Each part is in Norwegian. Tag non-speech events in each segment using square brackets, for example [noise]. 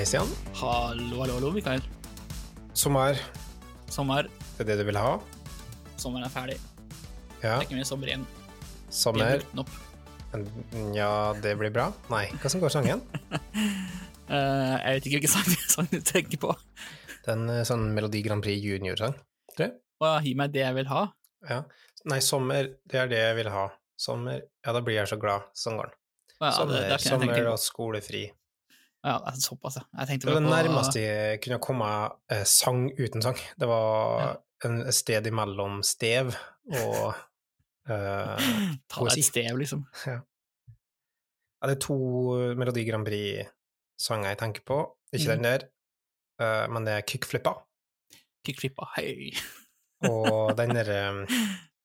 Hei, Stian. Hallo, hallo, hallo, Mikael. Sommer, Sommer. det er det du vil ha? Sommeren er ferdig. Ja. Det er ikke mer sommer igjen. Sommer. Ja, det blir bra. Nei, hva som går sangen? uh, [laughs] jeg vet ikke hvilken sang, sang du tenker på. Det er en eh, sånn Melodi Grand Prix junior-sang, tror jeg. Og gi meg det jeg vil ha. Ja. Nei, sommer, det er det jeg vil ha. Sommer, ja, da blir jeg så glad. Sånn går den. Å Ja, Sommer, det, det sommer og skolefri. Ja, det er såpass, ja. Jeg tenkte Det var det nærmeste jeg kunne komme eh, sang uten sang. Det var en et sted imellom stev og eh, [laughs] Ta deg et stev, liksom. Ja, det er to Melodi Grand Prix-sanger jeg tenker på. Ikke Mm. den der, eh, men det er Kickflippa. Kickflippa, hei. Og [laughs] den derre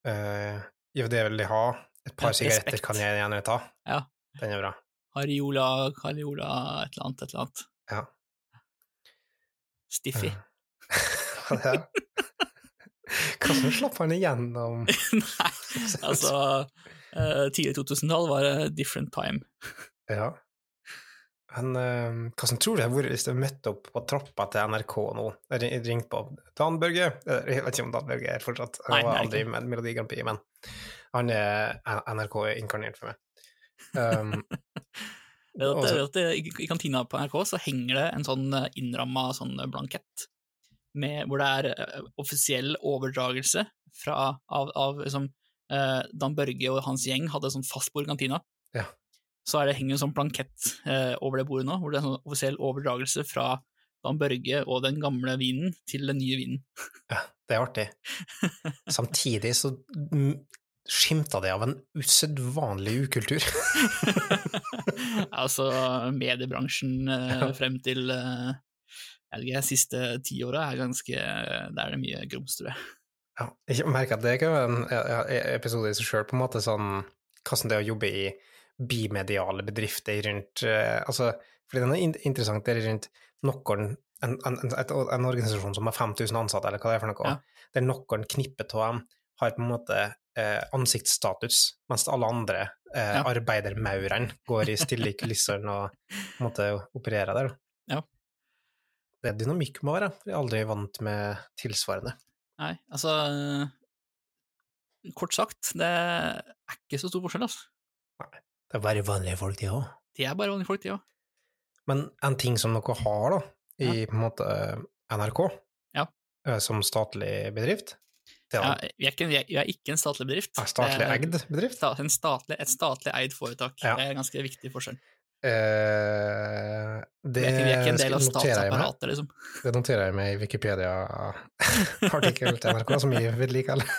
eh, Jo, det vil de ha. Et par sigaretter kan jeg gjerne ta. Ja. Den er bra. Hariola, Cariola, et eller annet, et eller annet. Ja. Stiffy. [laughs] Hva er det? Slapp han igjennom [laughs] Nei, altså uh, Tidlig 2000-tall var det different time. Ja. Men uh, hvordan tror du det hadde vært hvis du møtte opp på trappa til NRK nå? Jeg ringte på Dan Børge Eh, Jeg vet ikke om Dan Børge er fortsatt, han var aldri med Melodi Grand Prix, men han er NRK er inkarnert for meg. Um, Det at, det, at i, kantina på NRK så henger det en sånn eh, innramma sånn blankett, med, hvor det er eh, offisiell overdragelse fra, av, av liksom, eh, Dan Børge og hans gjeng hadde sånn fastbord i kantina. Ja. Så er det, henger en sånn blankett eh, over det bordet nå, hvor det er sånn offisiell overdragelse fra Dan Børge og den gamle vinen til den nye vinen. ja, det er artig. [laughs] Samtidig så skimta det av en usedvanlig ukultur. [laughs] altså, mediebransjen eh, frem til eh, jeg vet ikke, siste tiåra er ganske Der er det mye grums, tror jeg. Ja, jeg merker at det kan være en ja, ja, episode i seg sjøl, på en måte sånn hvordan det er å jobbe i bimediale bedrifter rundt eh, altså, fordi det er interessant det er rundt noen en, en, en organisasjon som har 5000 ansatte, eller hva det er for noe, Ja. der noen knippet av dem har på en måte eh, ansiktsstatus, mens alle andre eh, Ja. arbeidermaurene går i [laughs] stille i kulissene og måtte operere der. Ja. Det er dynamikk må være, for jeg er aldri vant med tilsvarende. Nei, altså Kort sagt, det er ikke så stor forskjell, altså. Det er bare vanlige folk, de òg. De er bare vanlige folk, de òg. Men en ting som dere har da, i på en måte NRK, Ja. eh, som statlig bedrift, Ja, er vi, er ikke, vi er- vi er ikke en statlig bedrift. en statlig er eid bedrift. En statlig, et statlig eid foretak. Ja. Det er en ganske viktig forskjell. Eh, det, Vi er ikke, vi er ikke en del av jeg statsapparatet, liksom. Det noterer jeg meg i Wikipedia-artikkel til NRK, som vi vedlikeholder.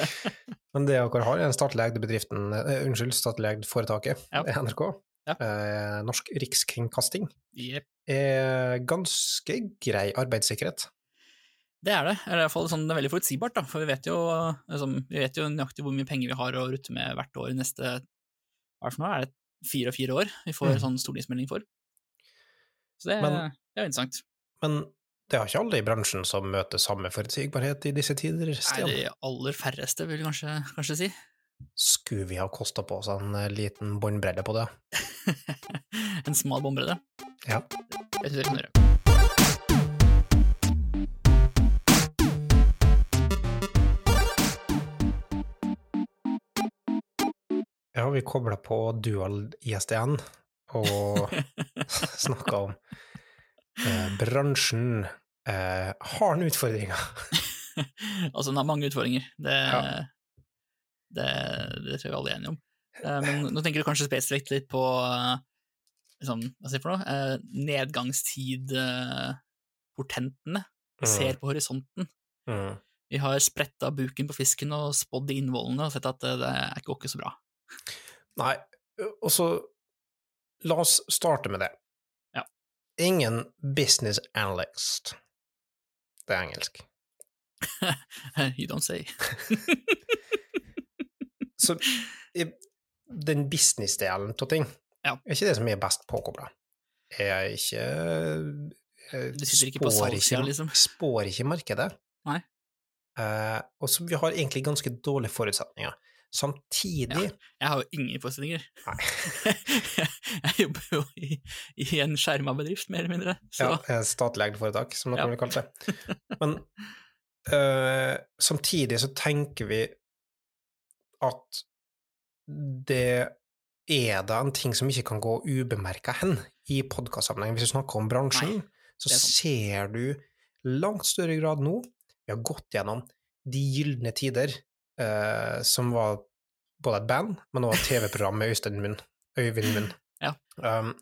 [laughs] Men det dere har, er den statlig eide bedriften, uh, unnskyld, statlig eide foretaket, Ja. NRK, Ja. eh, Norsk Rikskringkasting, Yep. er ganske grei arbeidssikkerhet. Det er det. Eller i hvert fall sånn, det er veldig forutsigbart, da. For vi vet, jo, liksom, vi vet jo nøyaktig hvor mye penger vi har å rutte med hvert år i neste Hva er det for noe? Er det fire og fire år vi får Mm. sånn stortingsmelding for? Så det, Men- det er jo interessant. Men det er ikke alle i bransjen som møter samme forutsigbarhet i disse tider, Stian? Nei, de aller færreste, vil jeg kanskje, kanskje si. Skulle vi ha kosta på oss en eh, liten båndbredde på det? [laughs] en smal båndbredde? Ja. Jeg synes jeg kan gjøre. Ja, vi kobla på dual ISDN og [laughs] snakka om eh, bransjen eh, har en utfordringer. [laughs] altså, den har mange utfordringer. Det, Ja. det, det tror jeg alle er enige om. Eh, Men nå tenker du kanskje spesifikt litt på eh, liksom, hva sier for noe? Eh, Nedgangstid-portentene ser på horisonten. Mm. Vi har spretta buken på fisken og spådd i innvollene og sett at det, det er ikke, ikke så bra. Nei, og så la oss starte med det. Ja. Ingen business analyst. Det er engelsk. [laughs] you don't say. [laughs] Så den business-delen av ting Ja. er ikke det som er best påkobla. Er ikke Du sitter ikke på salgssida, liksom? Spår ikke markedet. Nei. Eh, og så vi har egentlig ganske dårlige forutsetninger. Samtidig Jeg har jo ingen forestillinger. Nei. [laughs] jeg jobber jo i, i en skjerma bedrift, mer eller mindre. Så Ja, statlig eid foretak, som noen Ja. ville kalt det. [laughs] Men eh, samtidig så tenker vi at det er da en ting som ikke kan gå ubemerka hen i podkastsammenheng. Hvis du snakker om bransjen, så er sant. ser du langt større grad nå Vi har gått gjennom de gylne tider, eh, som var både et band, men også et TV-program med Øystein Munn. Øyvind Munn. Ja. Um,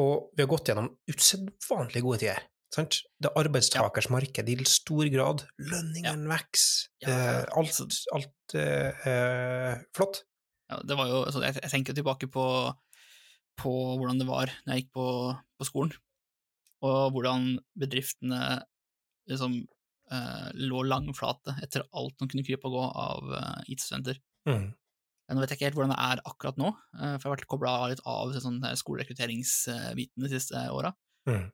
og vi har gått gjennom usedvanlig gode tider. Sant? Det er arbeidstakers marked i stor grad. Lønningene vokser. Ja, eh, altså- alt alt eh, er flott. ja, det var jo, altså, jeg, jeg tenker tilbake på, på hvordan det var når jeg gikk på, på skolen, og hvordan bedriftene liksom eh, lå langflate etter alt som kunne krype og gå av uh, IT-studenter. Mm. Nå vet jeg ikke helt hvordan det er akkurat nå, uh, for jeg har vært kobla litt av sånn eh, skolerekrutteringsbiten de siste åra. Mm.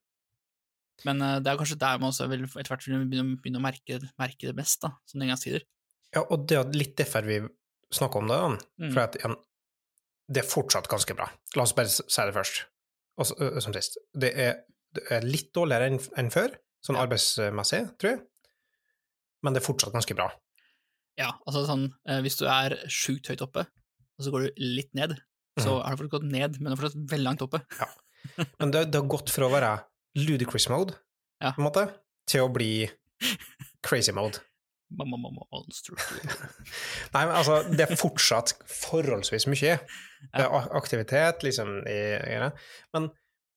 Men eh, det er kanskje der man også vil etter hvert begynne, begynne å merke, merke det mest, da, som engangstider. Ja, og det er litt derfor vi snakker om det, Jan. Mm. For at, igjen, det er fortsatt ganske bra. La oss bare si det først, og så- ø, som sist. Det er, det er litt dårligere enn enn før, sånn Ja. arbeidsmessig, tror jeg, men det er fortsatt ganske bra. Ja, altså sånn, eh, hvis du er sjukt høyt oppe, og så går du litt ned, så Mhm. har du fortsatt gått ned, men du er fortsatt veldig langt oppe. ja. Men det, det har gått fra å være ludicrous mode, Ja. på en måte, til å bli crazy mode. Mamma, mamma, monster. [laughs] Nei, men altså, det er fortsatt forholdsvis mye Det er aktivitet, liksom, i, i. Men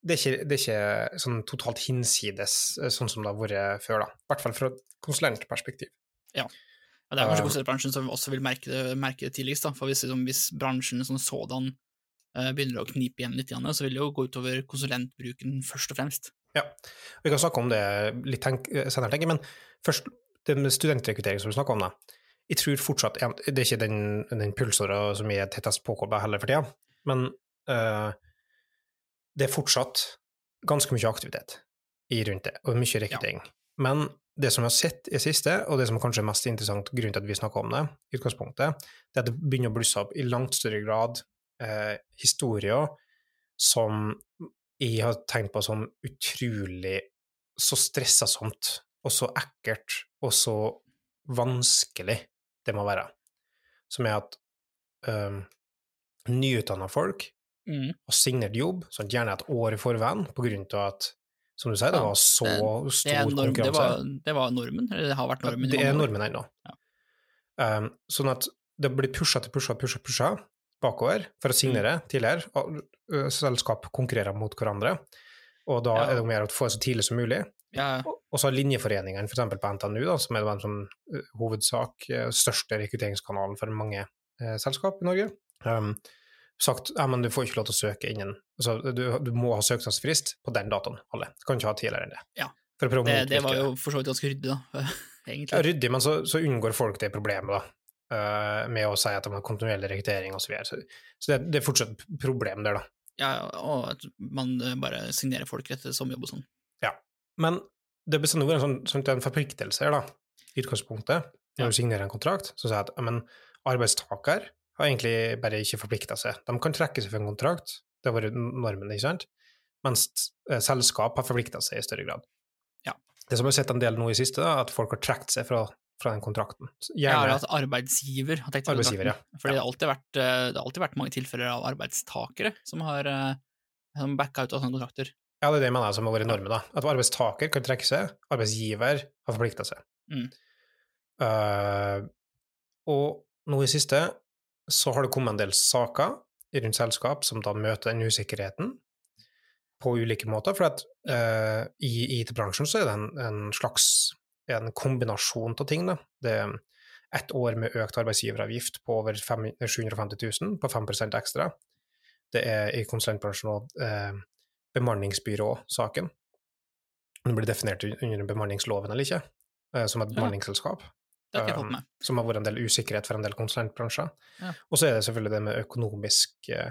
det er, ikke, det er ikke sånn totalt hinsides, eh, sånn som det har vært før, da. I hvert fall fra et konsulentperspektiv. Ja, det er kanskje Um, konsulentbransjen som også vil merke det, merke det tidligst, da. For hvis, liksom, hvis bransjen som sådan eh, begynner å knipe igjen litt, igjen, så vil det jo gå utover konsulentbruken først og fremst. Ja, Vi kan snakke om det litt tenk, eh, senere, tenker jeg, men først det med studentrekruttering som du snakker om, da. Jeg tror fortsatt Det er ikke den, den pulsåra som er tettest påkobla heller for tida, men eh, det er fortsatt ganske mye aktivitet i rundt det, og mye rekruttering. Men det som vi har sett i siste, og det som er kanskje er mest interessant grunn til at vi snakker om det, i utgangspunktet, det er at det begynner å blusse opp i langt større grad eh, historier som jeg har tenkt på som utrolig så stressasomt og så ekkelt og så vanskelig det må være. Som er at um, nyutdanna folk Mm. og signert jobb, sånn gjerne et år i forveien, på grunn av at, som du sier, det var så Det, stor det norm, det, konkurranse. var, det var normen, eller det har vært normen. Det er normen ennå. Ja. Um, sånn at det blir pusha til pusha, pusha, pusha bakover for å signere Mm. tidligere. Og, selskap konkurrerer mot hverandre, og da Ja. er det om å få det så tidlig som mulig. Ja, og så har linjeforeningene, f.eks. på NTNU, da, som er den som hovedsak, største rekrutteringskanalen for mange eh, selskap i Norge, um, sagt ja, men du får ikke lov til å søke innen altså, du, du må ha søknadsfrist på den datoen, alle. Du kan ikke ha tidligere enn det. Ja. Det, det var jo for så vidt ganske ryddig, da, [laughs] ja, ryddig, men så, så unngår folk det problemet, da. Uh, med å si at de har kontinuerlig rekruttering osv. Så, så så det, det er fortsatt et problem der, da. Ja, og at man eh, bare signerer folk etter sommerjobb og sånn. Men det bestandig vært en sånn, sånn en forpliktelse her, da, i utgangspunktet. Når Ja. du signerer en kontrakt, så sier jeg at ja, men arbeidstaker har egentlig bare ikke forplikta seg. De kan trekke seg fra en kontrakt, det har vært normen, ikke sant? Mens eh, selskap har forplikta seg i større grad. Ja. Det som vi har sett en del nå i siste, da, er at folk har trukket seg fra, fra den kontrakten. Gjerne, Ja, at arbeidsgiver har tenkt Arbeidsgiver, ja. For det, har alltid vært, eh, det har alltid vært mange tilfeller av arbeidstakere som har eh, som backa ut av sånne kontrakter. Ja, det er det jeg mener som har vært normen. da. At arbeidstaker kan trekke seg, arbeidsgiver har forplikta seg. Mm. Uh, og nå i siste så har det kommet en del saker rundt selskap som da møter den usikkerheten på ulike måter. For at uh, i IT-bransjen så er det en, en slags en kombinasjon av ting. Da. Det er ett år med økt arbeidsgiveravgift på over 5, 750 000, på 5% ekstra. Det er i konsulentbransjen og eh, bemanningsbyrå-saken. Den blir definert under bemanningsloven eller ikke, eh, som et bemanningsselskap. Det har ikke jeg fått Um, med. Som har vært en del usikkerhet for en del konsulentbransjer. Ja. Og så er det selvfølgelig det med økonomisk eh,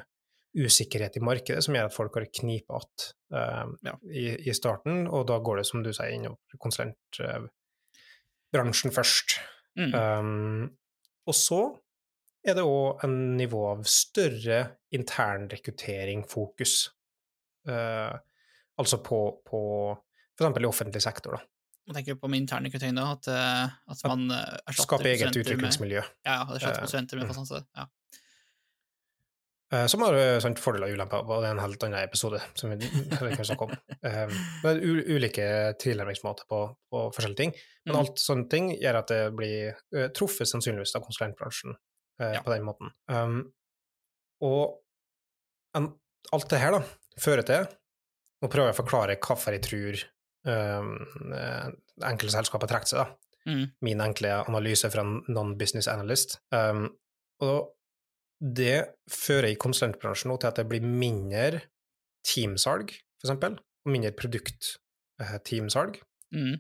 usikkerhet i markedet som gjør at folk har knipe att eh, Ja. i, i starten, og da går det, som du sier, innover konsulentbransjen først. Mm. Um, og så er det òg en nivå av større internrekruttering, fokus. Eh, altså på, på f.eks. i offentlig sektor, da. Man tenker på med interne rekruttering, at, eh, at man eh, erstatter Skape eget utviklingsmiljø. med- Ja, ja, erstatter konsulenter studenter med mm. fast. Ja. Eh, Som har eh, sant, fordeler og ulemper, og det er en helt annen episode som vi kan snakke om. [laughs] Eh, Det er ulike tilnærmingsmåter på, på forskjellige ting, men Mm. alt sånne ting gjør at det blir eh, truffet sannsynligvis av konsulentbransjen eh, Ja. på den måten. Um, og alt det her da, fører til Nå prøver jeg å forklare hvorfor jeg tror um, eh, enkelte selskaper har trukket seg, da Mm. min enkle analyse fra en non-business analyst. Um, og det fører i konsulentbransjen nå til at det blir mindre teamsalg, for eksempel, og mindre produkt-teamsalg, Mm.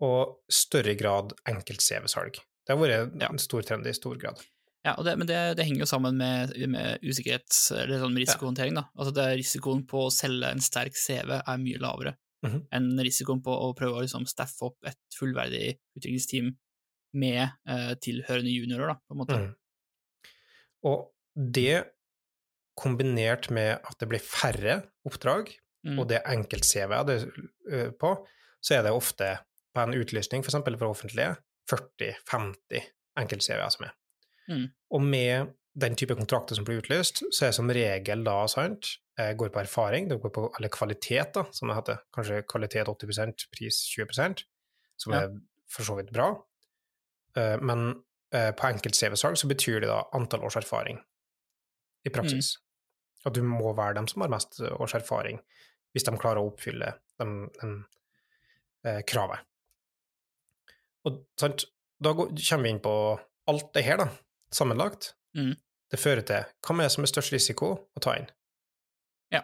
og større grad enkelt-CV-salg. Det har vært Ja. en stor trend i stor grad. Ja, og det, men det, det henger jo sammen med, med usikkerhet, eller sånn risikohåndtering. da. Altså det Risikoen på å selge en sterk CV er mye lavere Mhm. enn risikoen på å prøve å liksom staffe opp et fullverdig utviklingsteam med eh, tilhørende juniorer, da, på en måte. Mm. Og det, kombinert med at det blir færre oppdrag, Mm. og det er enkelt-CV det er eh, på, så er det ofte på en utlysning, f.eks. for, for offentlige, 40-50 enkelt-CV-er som er. Mm. Og med den type kontrakter som blir utlyst, så er det som regel da, sant, eh, går på erfaring, det går på, eller kvalitet, da, som det heter. Kanskje kvalitet 80% pris 20 som Ja. er for så vidt bra. Eh, Men eh, på enkelt-CV-salg så betyr det da antall års erfaring i praksis. At du må være dem som har mest års erfaring, hvis de klarer å oppfylle de, kravet. Og sant, da går, kommer vi inn på alt det her, da, sammenlagt. Mm. Det fører til hva er det som er størst risiko å ta inn? Ja,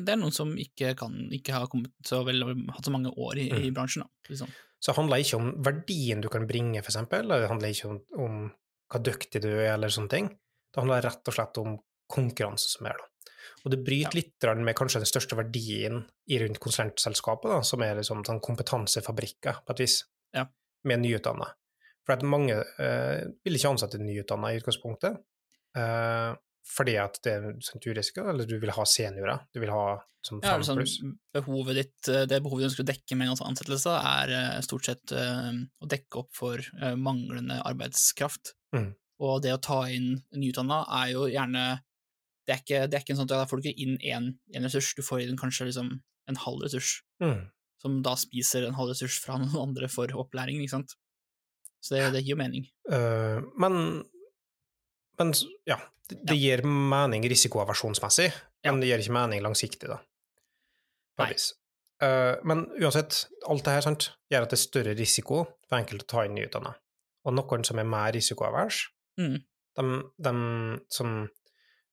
Det er noen som ikke, kan, ikke har kommet så vel, hatt så mange år i, i Mm. bransjen. Da, liksom. Så det handler ikke om verdien du kan bringe, for eksempel, eller det handler ikke om, om hva dyktig du er, eller sånne ting. Det handler rett og slett om konkurranse som er, da. Og det bryter litt med kanskje den største verdien i rundt konsulentselskapet, da, som er liksom sånn kompetansefabrikker, på et vis, Ja. med nyutdanna. For at mange eh, vil ikke ansette nyutdanna i utgangspunktet, eh, fordi at det er sånn eller du vil ha seniorer, du vil ha som Ja, fem eller sånn, pluss. behovet ditt, eh, det behovet du ønsker å dekke med en ansettelse, er eh, stort sett uh, å dekke opp for uh, manglende arbeidskraft. Mm. Og det å ta inn nyutdanna er jo gjerne det er, ikke, det er ikke en sånn at da får du ikke inn én ressurs, du får inn kanskje liksom en halv ressurs, Mm. som da spiser en halv ressurs fra noen andre for opplæring, ikke sant. Så det, det gir jo mening. Uh, men, men ja, det, det gir mening risikoaversjonsmessig, men det gir ikke mening langsiktig, da. På Nei. et vis. Eh, men uansett, alt det her sant, gjør at det er større risiko for enkelte å ta inn nyutdanna. Og noen som er mer risikoavers, Mm. de, de som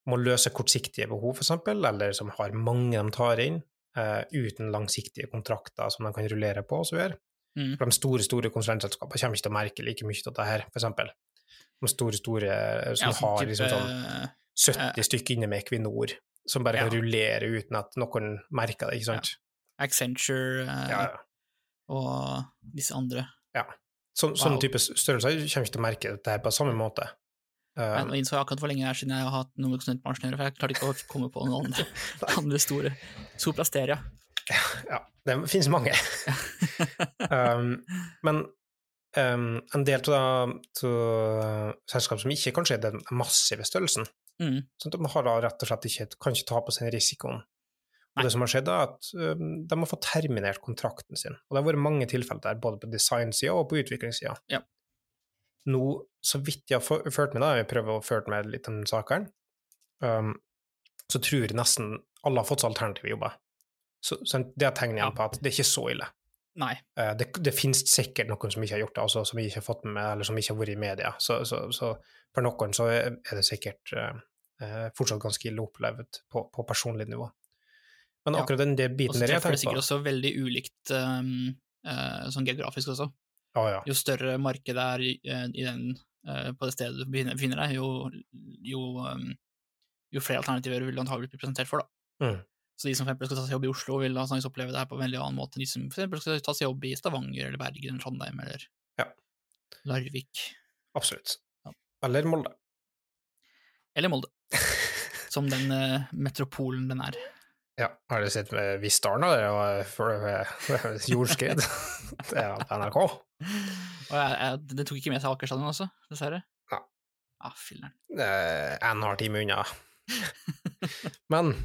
må løse kortsiktige behov, for eksempel, eller som har mange de tar inn, uh, uten langsiktige kontrakter som de kan rullere på, og så videre. Mm. For de store, store konsulentselskapene kommer ikke til å merke like mye av det her, for eksempel. Store, store eh, som Ja, sånn har type, liksom sånn 70 stykker inne med Equinor, som bare kan Ja. rullere uten at noen merker det, ikke sant? Accenture eh, Ja, ja. og disse andre. Så, wow. Sånne type størrelser kommer ikke til å merke dette her på samme måte. Um, Jeg innså akkurat hvor lenge det er siden jeg har hatt noe med konsulentbransjen å gjøre, for jeg klarte ikke å komme på noen andre, [laughs] andre store. Soplasteria. ja, det finnes mange. [laughs] um, men um, en del av selskap som ikke kanskje er den massive størrelsen, Mm. sånn at de har da rett og slett ikke, kan ikke ta på seg risikoen. Og det som har skjedd, er at um, de har fått terminert kontrakten sin. Og det har vært mange tilfeller der, både på designsida og på utviklingssida. Ja. Nå, så vidt jeg har ført med, da, jeg prøver å ført med litt om saken, um, så tror jeg nesten alle har fått seg alternative jobber. Så, så det er tegn igjen på at det er ikke så ille. Nei. Eh, det, det finnes sikkert noen som ikke har gjort det, altså, som ikke har fått med, eller som ikke har vært i media. Så, så, så for noen så er det sikkert eh, eh, fortsatt ganske ille opplevd på, på personlig nivå. Men Ja. akkurat den der Og biten der jeg treffer det er sikkert også veldig ulikt um, uh, sånn geografisk også. Ah, ja. Jo større markedet er i den, uh, på det stedet du befinner deg, jo, jo, um, jo flere alternativer vil du antagelig bli presentert for. Da. Mm. Så de som for skal ta seg jobb i Oslo, vil antakeligvis oppleve det her på en veldig annen måte enn de som for skal ta seg jobb i Stavanger eller Bergen eller Trondheim eller Ja. Larvik. Absolutt. Ja. Eller Molde. Eller Molde. [laughs] Som den uh, metropolen den er. Ja, har du sett med Vissdalen, da? Det var før det jordskred. [laughs] Det er NRK. Og jeg, jeg, det tok ikke med seg Aker stadion også, dessverre. Ja. Ah, filler'n. Eh, En har time unna. Men eh,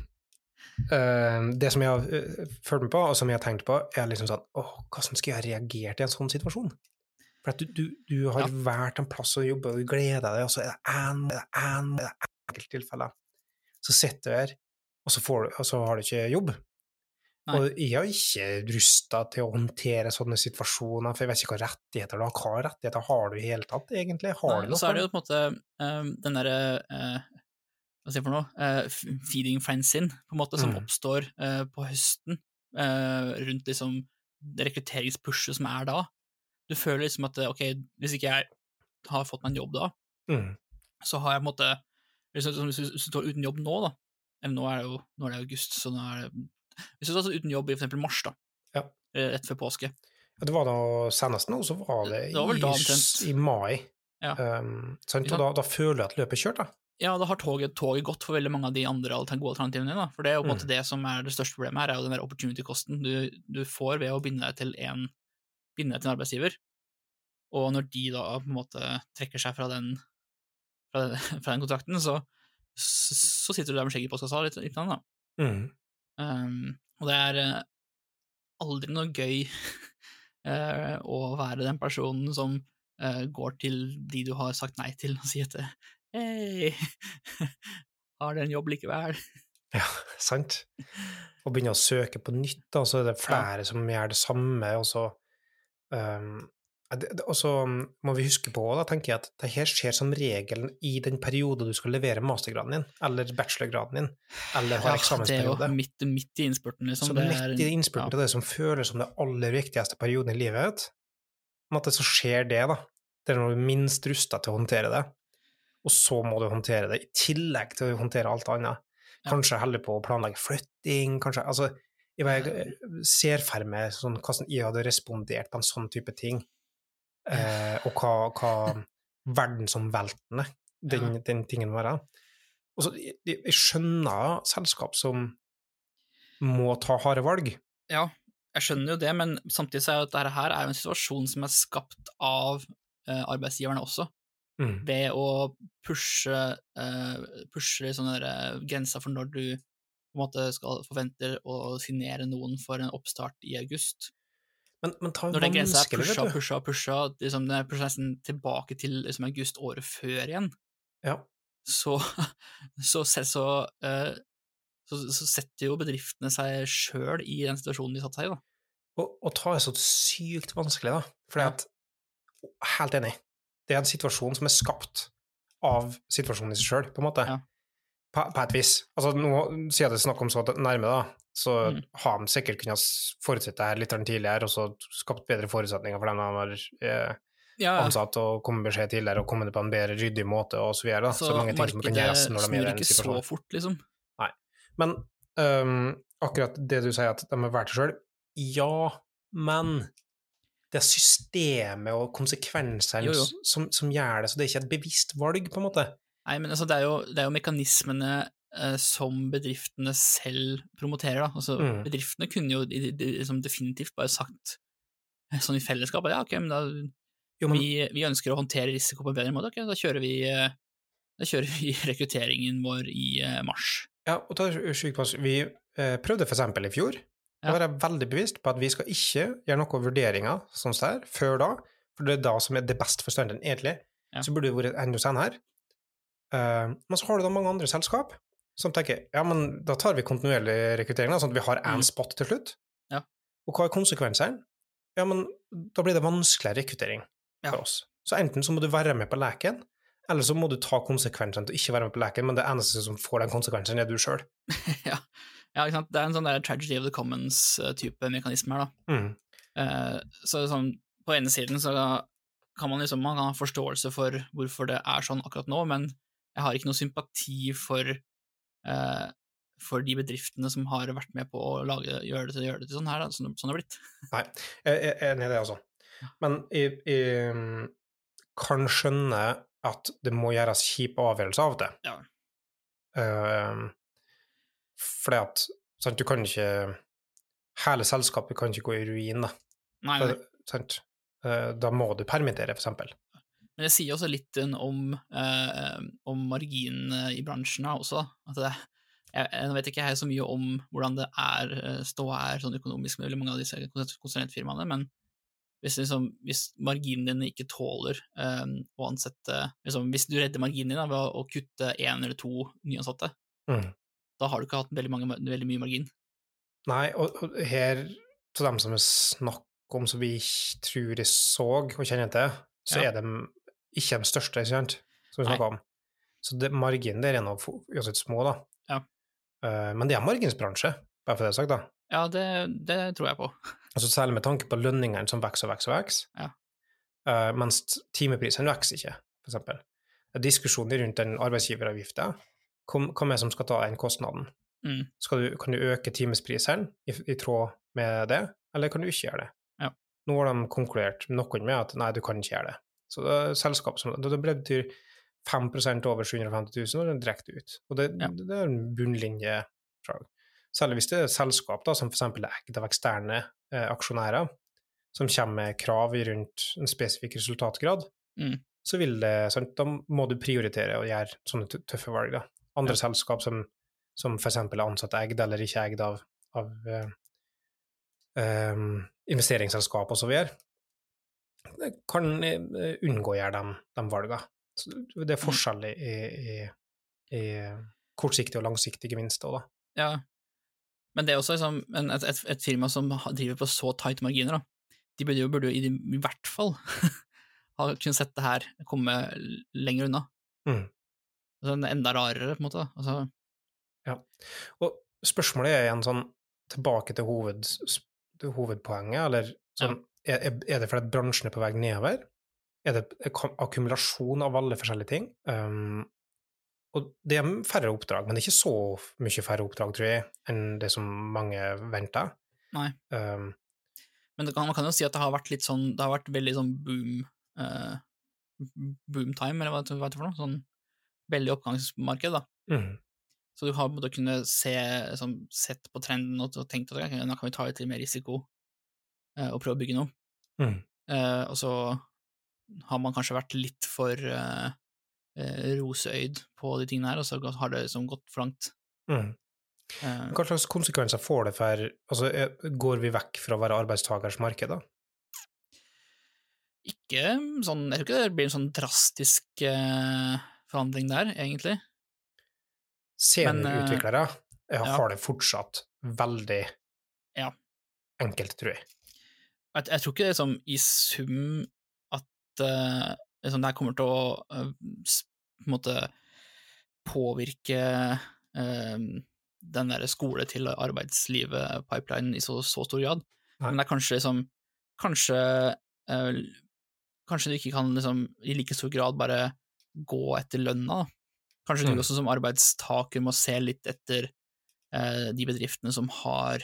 det som jeg har eh, følt med på, og som jeg har tenkt på, er liksom sånn Å, hvordan skal jeg ha reagert i en sånn situasjon? For at du, du, du har Ja. valgt en plass å jobbe, og du gleder deg, og så er det en, er en, det er. Så sitter du her, og så, får du, og så har du ikke jobb. Nei. Og jeg har ikke rusta til å håndtere sånne situasjoner, for jeg vet ikke hva rettigheter du har. Hva rettigheter har du i hele tatt, egentlig? Har Nei, du noe? så er det jo på en måte eh, den derre eh, Hva skal jeg for noe? uh, feeding friends in, på en måte, som Mm. oppstår uh, på høsten, uh, rundt liksom rekrutteringspushet som er da. Du føler liksom at ok, hvis ikke jeg har fått meg en jobb da, Mm. så har jeg på en måte du, hvis du står uten jobb nå, da eller Nå er det jo nå er det august, så nå er det Hvis du står uten jobb i for eksempel mars, da, Ja. rett før påske, Ja, det var da senest nå, så var det, Det var i, da i, mai. Ja. Um, sant? Og da, da føler du at løpet er kjørt, da. Ja, da har toget, toget gått for veldig mange av de andre gode alternativene dine. For det er jo på en Mm. måte det som er det største problemet her, er jo den der opportunity-kosten du, du får ved å binde deg til en, binde deg til en arbeidsgiver. Og når de da på en måte trekker seg fra den, fra den, [laughs] fra den kontrakten, så, så sitter du der med skjegget i postkassa litt, litt da. Mm. Um, og det er eh, aldri noe gøy [laughs] eh, å være den personen som eh, går til de du har sagt nei til, og sier at hei, [laughs] har du en jobb likevel? Ja, sant? Og begynne å søke på nytt, da, så er det flere som gjør det samme, og så um, Og så må vi huske på, da, tenker jeg, at det her skjer som regel i den perioden du skal levere mastergraden din, eller bachelorgraden din, eller har det er jo midt, midt i innspurten, liksom. Så Det midt er, i innspurten ja. til det som føles som det aller viktigste perioden i livet, men at det så skjer det, da. Det er når du minst rusta til å håndtere det, og så må du håndtere det, i tillegg til å håndtere alt annet. Kanskje heller på å planlegge flytting, kanskje Altså, jeg ser for meg sånn, hvordan jeg hadde respondert på en sånn type ting, eh, og hva, hva verdensomveltende den, den tingen må være. Og så, jeg, jeg skjønner selskap som må ta harde valg. Ja, jeg skjønner jo det, men samtidig så er jo dette her er jo en situasjon som er skapt av eh, arbeidsgiverne også, Mm. ved å pushe, uh, pushe sånne der, eh, grenser for når du på en måte skal forventer å signere noen for en oppstart i august. Men, men ta Når den grensa er pusha, pusha, pusha, liksom, den er pusha nesten tilbake til liksom, august året før igjen, Ja. så, [laughs] så, så, så, eh, så, så setter jo bedriftene seg sjøl i den situasjonen de satte seg i, da. Og, og ta er så sykt vanskelig, da. For Ja. at Helt enig. Det er en situasjon som er skapt av situasjonen i seg sjøl, på en måte. Ja. På, på et vis. Altså, nå sier det snakk om så nærme, da, så Mm. har de sikkert kunnet forutsette forutsett det her litt tidligere, og så skapt bedre forutsetninger for dem de har eh, Ja, ansatt, og kommet beskjed tidligere, og kommet på en bedre ryddig måte, og så videre. da. Så, mange ting som kan gjøres når de er i den ikke så fort, liksom. Nei. Men um, akkurat det du sier, at de har valgt det sjøl, ja, men det er systemet og konsekvensene. Som, som gjør det, så det er ikke et bevisst valg, på en måte. Nei, men altså, det er jo, det er jo mekanismene eh, som bedriftene selv promoterer, da. Altså, Mm. bedriftene kunne jo de, de, liksom definitivt bare sagt eh, sånn i fellesskap at ja, ok, men da Jo, men, vi, vi ønsker å håndtere risiko på en bedre måte, ok, da kjører vi eh, da kjører vi [laughs] rekrutteringen vår i eh, mars. ja, og ta sykepleier, vi eh, prøvde for eksempel i fjor Ja. er jeg veldig bevisst på at vi skal ikke gjøre noen vurderinger sånn der, før da, for det er da som er det beste for studenten, egentlig. Ja. Så burde det vært enda senere. Uh, men så har du da mange andre selskap som tenker ja, men da tar vi kontinuerlig rekruttering, sånn at vi har én Mm. spot til slutt. Ja. Og hva er konsekvensene? Ja, men da blir det vanskeligere rekruttering Ja. for oss. Så enten så må du være med på leken, eller så må du ta konsekvensene til å ikke være med på leken, men det eneste som får den konsekvensen, er du sjøl. [laughs] ja. Ja, ikke sant. Det er en sånn der tragedy of the commons-type mekanisme her, da. Mm. Eh, så sånn, på ene siden så kan man liksom man kan ha forståelse for hvorfor det er sånn akkurat nå, men jeg har ikke noe sympati for, eh, for de bedriftene som har vært med på å lage, gjøre, det, til- gjøre det til sånn her, da, sånn, sånn det har blitt. [laughs] Nei, jeg er enig i det, altså. Men jeg, jeg kan skjønne at det må gjøres kjipe avgjørelser av det. Ja. Uh, fordi at sant, du kan ikke Hele selskapet kan ikke gå i ruin, da. Nei, nei. Sant? Uh, da må du permittere, for eksempel. Men det sier også litt om, eh, om marginene i bransjen også. At det, jeg, jeg vet ikke jeg så mye om hvordan det er eh, ståa er sånn økonomisk med veldig mange av disse konsulentfirmaene, men hvis, liksom, hvis marginene dine ikke tåler eh, å ansette liksom, Hvis du redder marginene dine ved å kutte én eller to nyansatte, Mm. Da har du ikke hatt veldig, mange, veldig mye margin. Nei, og, og her, til dem som er snakk om, som vi tror jeg så og kjenner til, så Ja. er de ikke de største, ikke sant, som vi Nei. om. Så det, marginen der er nå uansett små, da. Ja. Uh, men det er marginsbransje, bare for det sagt, da. Ja, det, det tror jeg på. [laughs] Altså Særlig med tanke på lønningene som vokser og vokser og vokser, Ja. uh, mens timeprisene vokser ikke, for eksempel. Diskusjoner rundt den arbeidsgiveravgifta, hva er er som skal ta den kostnaden? Mm. Du, kan du øke timesprisene i, i tråd med det, eller kan du ikke gjøre det? Ja. Nå har de konkludert noen med at nei, du kan ikke gjøre det. Så det er selskap som Det det betyr 5 over 750 000, og det er direkte ut. Og det, Ja. det er en bunnlinje. Særlig hvis det er selskap da, som f.eks. er eid av eksterne eh, aksjonærer, som kommer med krav rundt en spesifikk resultatgrad, Mm. så vil det, sant, da må du prioritere å gjøre sånne tøffe valg. Da. Andre selskap som, som f.eks. er ansatt eid eller ikke eid av, av eh, eh, investeringsselskap osv., kan eh, unngå å gjøre de, de valgene. Så det er forskjell i, i, i kortsiktig og langsiktig gevinst òg, da. Ja. Men det er også liksom, en- et, et, et firma som driver på så tight marginer, da. de burde jo, burde jo i, de- i hvert fall [laughs] ha kunnet sett det her komme lenger unna. Mm. Altså, er enda rarere, på en måte. Altså. Ja. Og spørsmålet er igjen sånn tilbake til, hoved, til hovedpoenget, eller sånn er, er- er det fordi bransjen er på vei nedover? Er det akkumulasjon av alle forskjellige ting? Um, og det er færre oppdrag, men det er ikke så mye færre oppdrag, tror jeg, enn det som mange venter. Nei. Um, men kan, man kan jo si at det har vært litt sånn Det har vært veldig sånn boom uh, boom time, eller hva hva heter det for noe? Sånn veldig oppgangsmarked, da. mm, Så du har måttet kunne se, sånn, sett på trenden og tenkt at okay, nå kan vi ta litt mer risiko eh, og prøve å bygge noe. mm, Eh, og så har man kanskje vært litt for eh, eh, roseøyd på de tingene her, og så har det liksom gått for langt. mm. Eh, Hva slags konsekvenser får det for altså, Går vi vekk fra å være arbeidstakers marked, da? ikke sånn Jeg tror ikke det blir en sånn drastisk eh, forandring der, egentlig. Men, utviklere Seniorutviklere ja, ja. har det fortsatt veldig Ja. enkelt, tror jeg. Jeg, jeg tror ikke det som i sum at uh, liksom, det her kommer til å uh, på måte påvirke uh, den der skole til arbeidslivet-pipelinen i så, så stor grad. Nei. Men det er kanskje liksom Kanskje uh, Kanskje du ikke kan liksom i like stor grad bare gå etter lønna. Kanskje Mm. du også som arbeidstaker må se litt etter eh, de bedriftene som har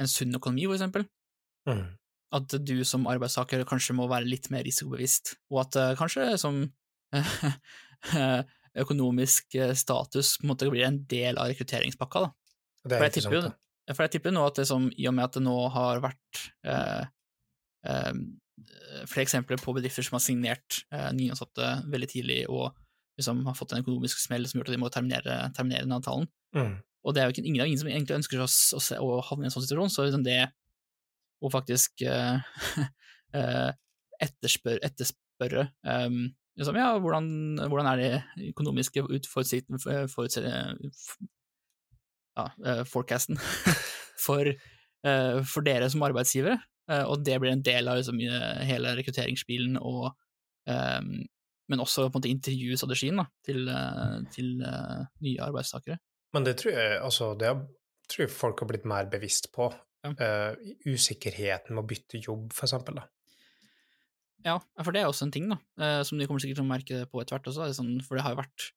en sunn økonomi, for eksempel Mm. at du som arbeidstaker kanskje må være litt mer risikobevisst, og at eh, kanskje som [laughs] økonomisk eh, status på en måte blir en del av rekrutteringspakka. Da. Det For jeg tipper for jeg tipper nå at det som, i og med at det nå har vært eh, eh, flere eksempler på bedrifter som har signert eh, nyansatte veldig tidlig og liksom har fått en økonomisk smell som gjør at de må terminere, terminere den avtalen, Mm. og det er jo ikke, ingen ingen som egentlig ønsker å, s- å, se, å havne i en sånn situasjon, så liksom det å faktisk eh, [laughs] eh, etterspør, etterspørre um, liksom, ja, hvordan, hvordan er det økonomiske utforutsi- for f- ja, uh, forecasten [laughs] for, eh, for dere som arbeidsgivere, eh, og det blir en del av liksom, eh, hele rekrutteringsspilen og um, men også på en måte intervjustrategien da, til, eh, til uh, nye arbeidstakere. Men det tror jeg altså, det har- tror jeg folk har blitt mer bevisst på. Ja. Uh, usikkerheten med å bytte jobb, for eksempel. Da. Ja, for det er også en ting, da, uh, som de kommer sikkert til å merke på etter hvert også. Er sånn, for det har jo vært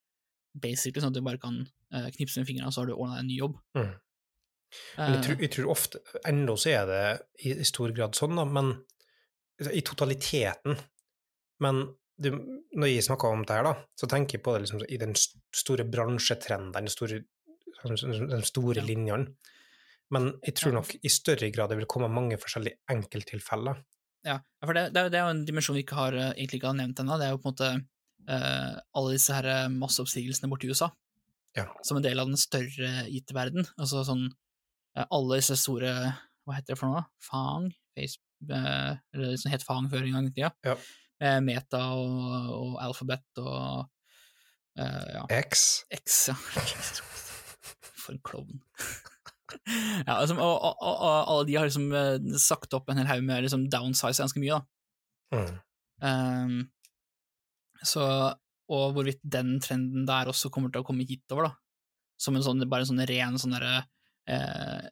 basically sånn at du bare kan eh, knipse med fingrene, og så har du ordna deg en ny jobb. Mm. Men jeg Eh, tror, jeg tror ofte Ennå så er det i, i stor grad sånn, da, men i totaliteten. Men du, Når jeg snakker om det her, da, så tenker jeg på det liksom i den store bransjetrenden, den store, de store Ja. linjene. Men jeg tror nok i større grad det vil komme mange forskjellige enkelttilfeller. Ja, for det, det, er, jo- en dimensjon vi ikke har, eh, egentlig ikke har nevnt ennå. Det er jo på en måte eh, alle disse her masseoppsigelsene borti USA, Ja. som en del av den større IT-verden. Altså sånn alle disse store Hva heter det for noe? Fang? Face, eh, eller det som het Fang før en gang i tida. Ja. Eh, Meta og, og Alphabet og eh, ja, X. X, ja. [laughs] For en klovn. [laughs] ja, liksom, og, og, og, alle de har liksom eh, sagt opp en hel haug med liksom downsize ganske mye, da. Mm. Um, så, og hvorvidt den trenden der også kommer til å komme hitover, da. Som en sånn, bare en sånn ren sånn derre eh,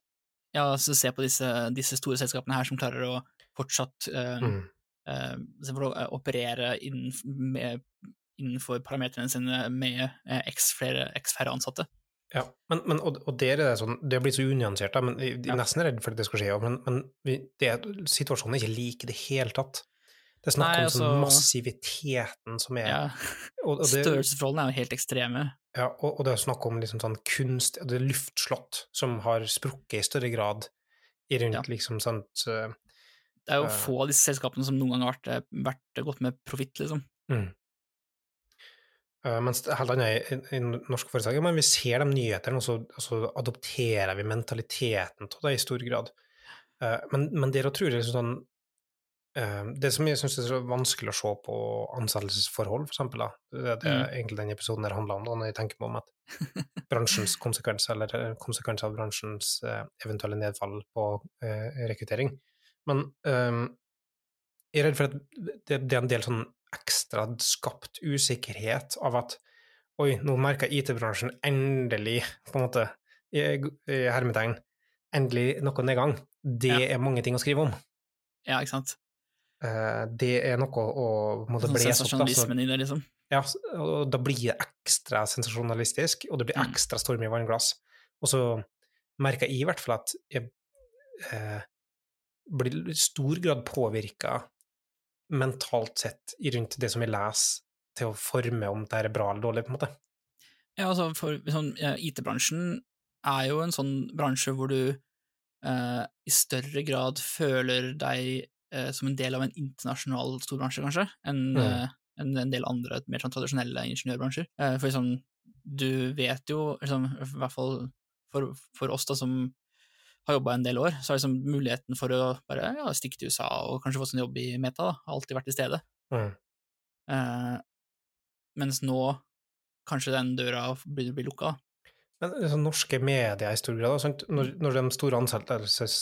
Ja, så se på disse, disse store selskapene her som klarer å fortsatt eh, Mm. eh, å eh, operere innen, med, innenfor parametrene sine med eh, x, flere, x færre ansatte. Ja, men, men og, og der er det sånn, det har blitt så unyansert, da, men jeg er nesten redd for at det skal skje, men, men vi, det, situasjonen er ikke lik i det hele tatt. Det er snakk om sånn altså- massiviteten som er Ja, [laughs] Størrelsesforholdene er jo helt ekstreme. ja, og, og det er snakk om liksom sånn kunst, det er luftslott som har sprukket i større grad i rundt Ja. liksom sånt uh, Det er jo Eh. få av disse selskapene som noen gang har vært, eh, vært godt med profitt, liksom. mm. Uh, mens helt annet i, i norske foretak, men vi ser de nyhetene, og så, og så adopterer vi mentaliteten av det i stor grad. Uh, men, men det tror jeg liksom sånn eh, Det som jeg syns er så vanskelig å se på ansettelsesforhold, for eksempel, da, det er Mm. egentlig den episoden der handler om, da, når jeg tenker på om at [laughs] bransjens konsekvenser, eller eh, konsekvenser av bransjens eh, eventuelle nedfall på eh, rekruttering. Men eh, jeg er redd for at det, er en del sånn ekstra skapt usikkerhet av at oi, nå merker IT-bransjen endelig, på en måte, i, i hermetegn, endelig noe nedgang. Det Ja. er mange ting å skrive om. Ja, ikke sant? Eh, det er noe å måtte Sånn opp. Sensasjonalismen i det, liksom. ja, og da blir det ekstra sensasjonalistisk, og det blir Mm. ekstra storm i vannglass. Og så merker jeg i hvert fall at jeg eh, blir i stor grad påvirka mentalt sett rundt det som jeg leser, til å forme om det er bra eller dårlig, på en måte. Ja, altså, for sånn, IT-bransjen er jo en sånn bransje hvor du eh, i større grad føler deg eh, som en del av en internasjonal storbransje, kanskje, enn Mm. eh, en, en del andre mer sånn tradisjonelle ingeniørbransjer. Eh, for liksom, du vet jo, liksom, i hvert fall for, for oss da, som har jobba en del år, så er liksom muligheten for å bare ja, stikke til USA og kanskje få en jobb i Meta, da, har alltid vært til stede. Mm. Eh, mens nå kanskje den døra blir, bli lukka. Men liksom, norske medier i stor grad? Når, når de store ansettelses...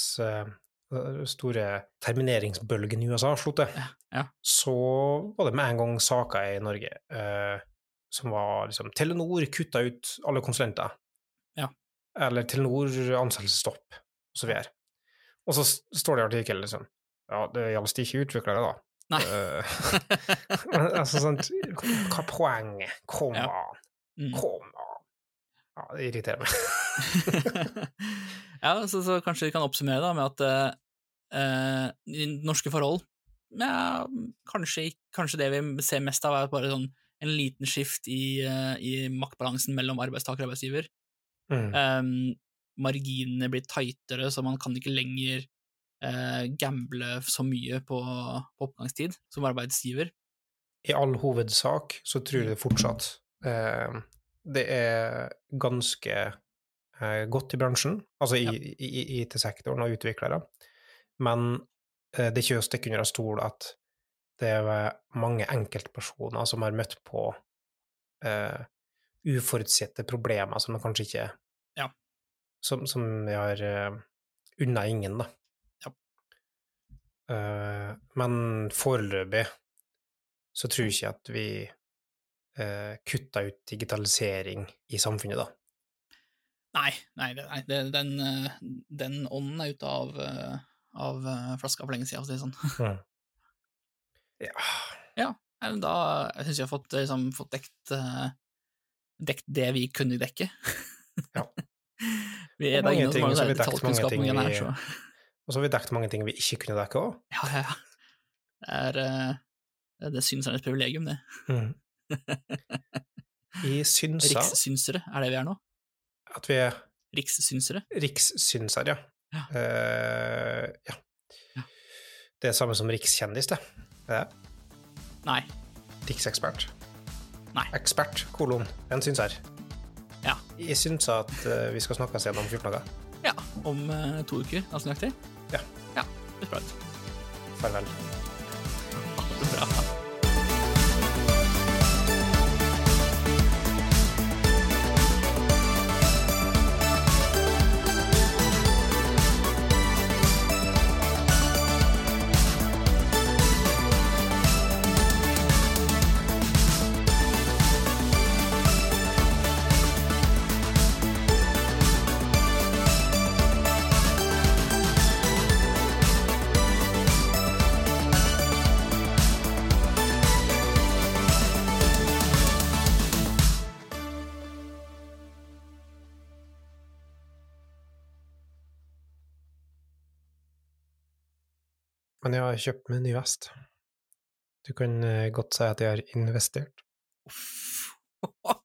eh, store termineringsbølgen i USA til, Ja, ja. så var det med en gang saker i Norge eh, som var liksom Telenor kutta ut alle konsulenter. Ja. Eller Telenor ansettelsesstopp, og så videre. Og så står det i artikkelen liksom Ja, det gjaldt ikke utviklere, da. Nei. Uh, [laughs] altså sånn Hva er poenget? Kom an! Mm. Kom an! Ja, det irriterer meg. [laughs] ja, så, så kanskje vi kan oppsummere da med at eh, norske forhold ja, kanskje, kanskje det vi ser mest av, er bare sånn en liten skift i, eh, i maktbalansen mellom arbeidstaker og arbeidsgiver. Mm. Um, marginene blir tightere, så man kan ikke lenger eh, gamble så mye på, på oppgangstid som arbeidsgiver. I all hovedsak så tror jeg det fortsatt eh, det er ganske eh, godt i bransjen, altså i, Ja. i, i IT-sektoren og utviklere, men eh, det er ikke å stikke under en stol at det er mange enkeltpersoner som har møtt på eh, uforutsette problemer som de kanskje ikke Ja. Som, som vi har uh, unna ingen, da. Ja. Eh, men foreløpig så tror jeg ikke at vi uh, kutta ut digitalisering i samfunnet, da. Nei, nei, nei det, den, eh, den ånden er ute av, eh, av eh, flaska for lenge siden, for å si det sånn. [laughs] Ja. ja. men Da jeg synes jeg har fått, liksom, fått dekt, eh, dekt det vi kunne dekke. [laughs] Ja. vi, er mange ting så har vi dekt mange ting vi, her, så Og så har vi dekket mange ting vi ikke kunne dekke òg. ja, ja. ja. Det er, syns jeg er et privilegium, det. Mm. I synsa Rikssynsere er det vi er nå. at vi er Rikssynsere. rikssynsere, ja. Ja. Uh, ja. Ja. Det er samme som rikskjendis, det. Det er Nei. riksekspert. Nei. Ekspert, kolon. En synser. Ja. Jeg synser at uh, vi skal snakkes igjen om 14 dager. Ja, om uh, to uker, altså nøyaktig. Ja. Ja, det er bra. Farvel. Ha det bra. Kjøpt meg ny vest. Du kan eh, godt si at jeg har investert. Uff. [laughs]